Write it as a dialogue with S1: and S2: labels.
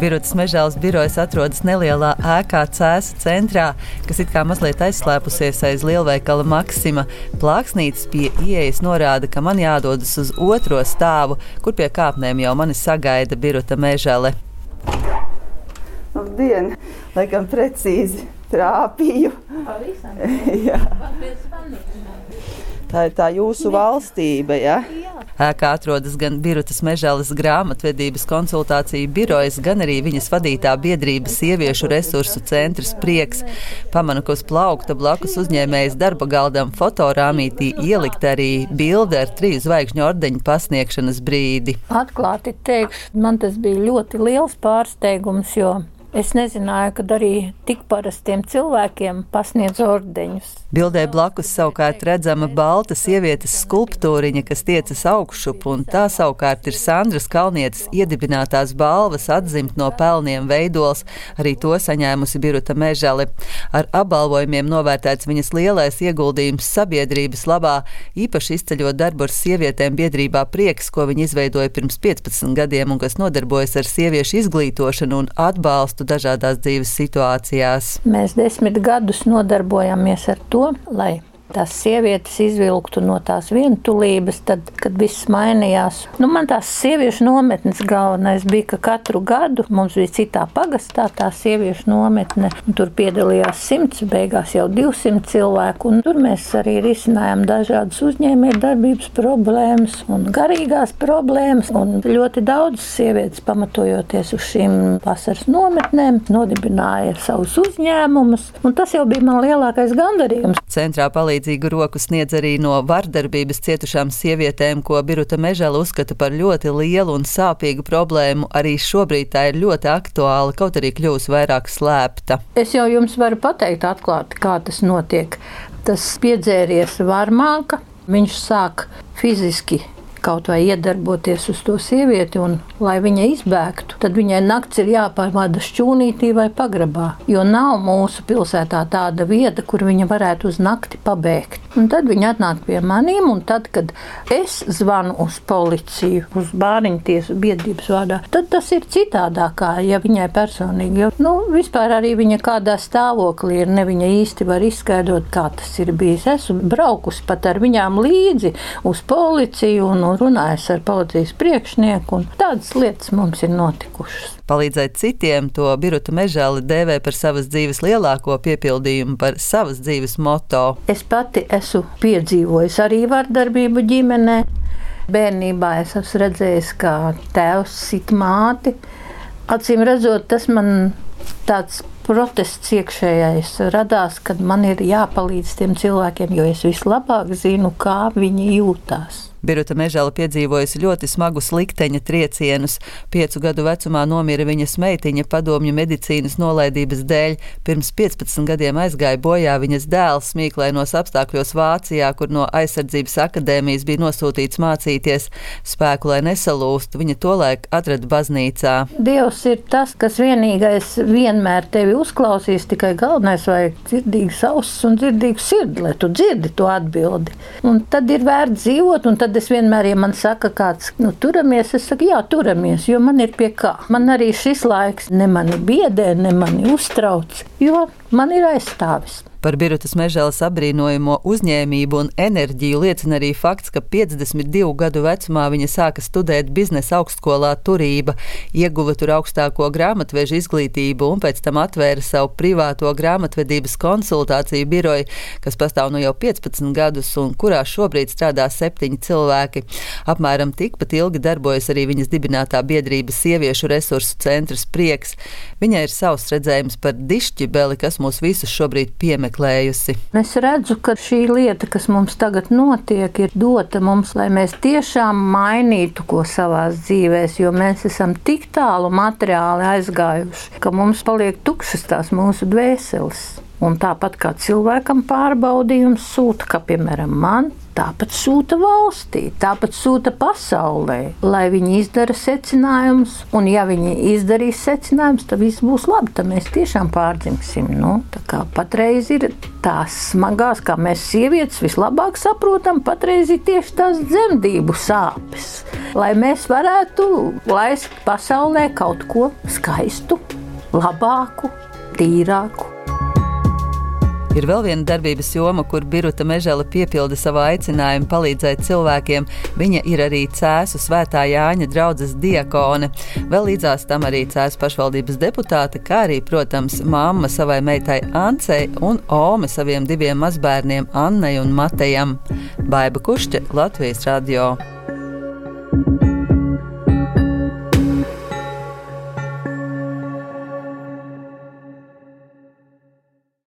S1: Birutas mežāls birojas atrodas nelielā ēkā Cēsu centrā, kas it kā mazliet aizslēpusies aiz lielveikala Maksima. Plāksnītis pie ieejas norāda, ka man jādodas uz otro stāvu, kur pie kāpnēm jau mani sagaida Biruta mežale.
S2: Labdien! Laikam precīzi trāpīju. Jā. Tā ir tā jūsu valstība, ja?
S1: Ēkā atrodas gan Birutas mežāles grāmatvedības konsultāciju birojas, gan arī viņas vadītā biedrības sieviešu resursu centrs prieks. Pamanu, ka uz plaukta blakus uzņēmējas darba galdam fotorāmītī ielikt arī bilde ar trīs zvaigžņu ordeņu pasniegšanas brīdi.
S3: Atklāti teikšu, man tas bija ļoti liels pārsteigums, jo Es nezināju, ka arī tik parastiem cilvēkiem pasniedz ordeņus.
S1: Bildē blakus savukārt redzama balta sievietes skulptūriņa, kas tiecas augšup, un tā savukārt ir Sandras Kalnietes iedibinātās balvas atzimt no pelniem veidols, arī to saņēmusi Biruta Mežali. Ar apbalvojumiem novērtēts viņas lielais ieguldījums sabiedrības labā, īpaši izceļot darbu ar sievietēm biedrībā prieks, ko viņa izveidoja pirms 15 gadiem un kas nodarbojas ar sieviešu izglītošanu un atbalstu atbalstu dažādās dzīves situācijās.
S3: Mēs desmit gadus nodarbojamies ar to, lai tās sievietes izvilktu no tās vientulības, tad, kad viss mainījās. Nu, man tās sieviešu nometnes galvenais bija, ka katru gadu mums bija citā pagastā tā sieviešu nometne. Tur piedalījās simts, beigās jau 200 cilvēku. Tur mēs arī risinājām dažādas uzņēmējdarbības problēmas un garīgās problēmas. Un ļoti daudz sievietes, pamatojoties uz šīm vasaras nometnēm, nodibināja savus uzņēmumus. Tas jau bija man lielākais gandarījums.
S1: Centrā palīdz palīdzīgu roku sniedz arī no vardarbības cietušām sievietēm, ko Biruta Mežela uzskata par ļoti lielu un sāpīgu problēmu. Arī šobrīd tā ir ļoti aktuāla, kaut arī kļūs vairāk slēpta.
S3: Es jau jums varu pateikt atklāti, kā tas notiek. Tas piedzēries varmāka, viņš sāk fiziski kaut vai iedarboties uz to sievieti, un lai viņa izbēgtu, tad viņai nakts ir jāpavada šķūnītī vai pagrabā. Jo nav mūsu pilsētā tāda vieta, kur viņa varētu uz nakti pabēgt. Un tad viņa atnāk pie maniem, un tad, kad es zvanu uz policiju, uz bāriņu tiesu biedrības vārdā, tad tas ir citādāk, ja viņai personīgi. Jo, nu, vispār arī viņa kādā stāvoklī ir, ne viņa īsti var izskaidrot, kā tas ir bijis. Esmu braukusi pat ar viņām līdzi uz policiju un runājis ar policijas priekšnieku, un tādas lietas mums ir notikušas.
S1: Palīdzēt citiem to Biruta Mežāli dēvē par savas dzīves lielāko piepildījumu, par savas dzīves moto.
S3: Es pati esmu piedzīvojis arī vardarbību ģimenē. Bērnībā es esmu redzējis, kā tēvs sit māti. Acīm redzot, tas man tāds protests iekšējais radās, kad man ir jāpalīdz tiem cilvēkiem, jo es vislabāk zinu, kā viņi jūtas.
S1: Biruta Mežela piedzīvojusi ļoti smagus likteņa triecienus. Piecu gadu vecumā nomira viņas meitiņa padomju medicīnas nolaidības dēļ. Pirms 15 gadiem aizgāja bojā viņas dēls smīklainos apstākļos Vācijā, kur no aizsardzības akadēmijas bija nosūtīts mācīties. Spēku, lai nesalūstu, viņa tolaik atrada baznīcā.
S3: Dievs ir tas, kas vienīgais vienmēr tevi uzklausīs, tikai galvenais vajag dzirdīgas ausis un dzirdīgu sirdi, lai tu dzirdi to atbildi. Un tad ir vērts dzīvot, un tad tad es vienmēr, ja man saka, kāds nu, turamies, es saku, jā, turamies, jo man ir pie kā. Man arī šis laiks ne mani biedē, ne mani uztrauc, jo man ir aizstāvis.
S1: Par Birutas mežēlas apbrīnojamo uzņēmību un enerģiju liecina arī fakts, ka 52 gadu vecumā viņa sāka studēt biznesa augstskolā turība, ieguva tur augstāko grāmatvežu izglītību un pēc tam atvēra savu privāto grāmatvedības konsultāciju biroju, kas pastāv nu jau 15 gadus un kurā šobrīd strādā septiņi cilvēki. Apmēram tikpat ilgi darbojas arī viņas dibinātā biedrības sieviešu resursu centrs prieks. Viņai ir savs redzējums par dišķibeli, kas mūs visus šobrīd piemet apmeklējusi.
S3: Es redzu, ka šī lieta, kas mums tagad notiek, ir dota mums, lai mēs tiešām mainītu ko savā dzīvē, jo mēs esam tik tālu materiāli aizgājuši, ka mums paliek tukšas tās mūsu dvēseles. Un tāpat kā cilvēkam pārbaudījums sūta, ka, piemēram, man tāpat sūta valstī, tāpat sūta pasaulē, lai viņi izdara secinājumus. Un, ja viņi izdarīs secinājumus, tad viss būs labi. Tad mēs tiešām pārdzimsim. Nu, patreiz ir tās smagās, kā mēs sievietes vislabāk saprotam, patreiz ir tieši tās dzemdību sāpes. Lai mēs varētu laist pasaulē kaut ko skaistu, labāku, tīrāku.
S1: Ir vēl viena darbības joma, kur Biruta Mežela piepilda savu aicinājumu palīdzēt cilvēkiem. Viņa ir arī Cēsu svētā Jāņa draudzes diakone. Vēl līdzās tam arī Cēsu pašvaldības deputāte, kā arī, protams, mamma savai meitai Ancei un Ome saviem diviem mazbērniem Annai un Matejam. Baiba Kušķe, Latvijas radio.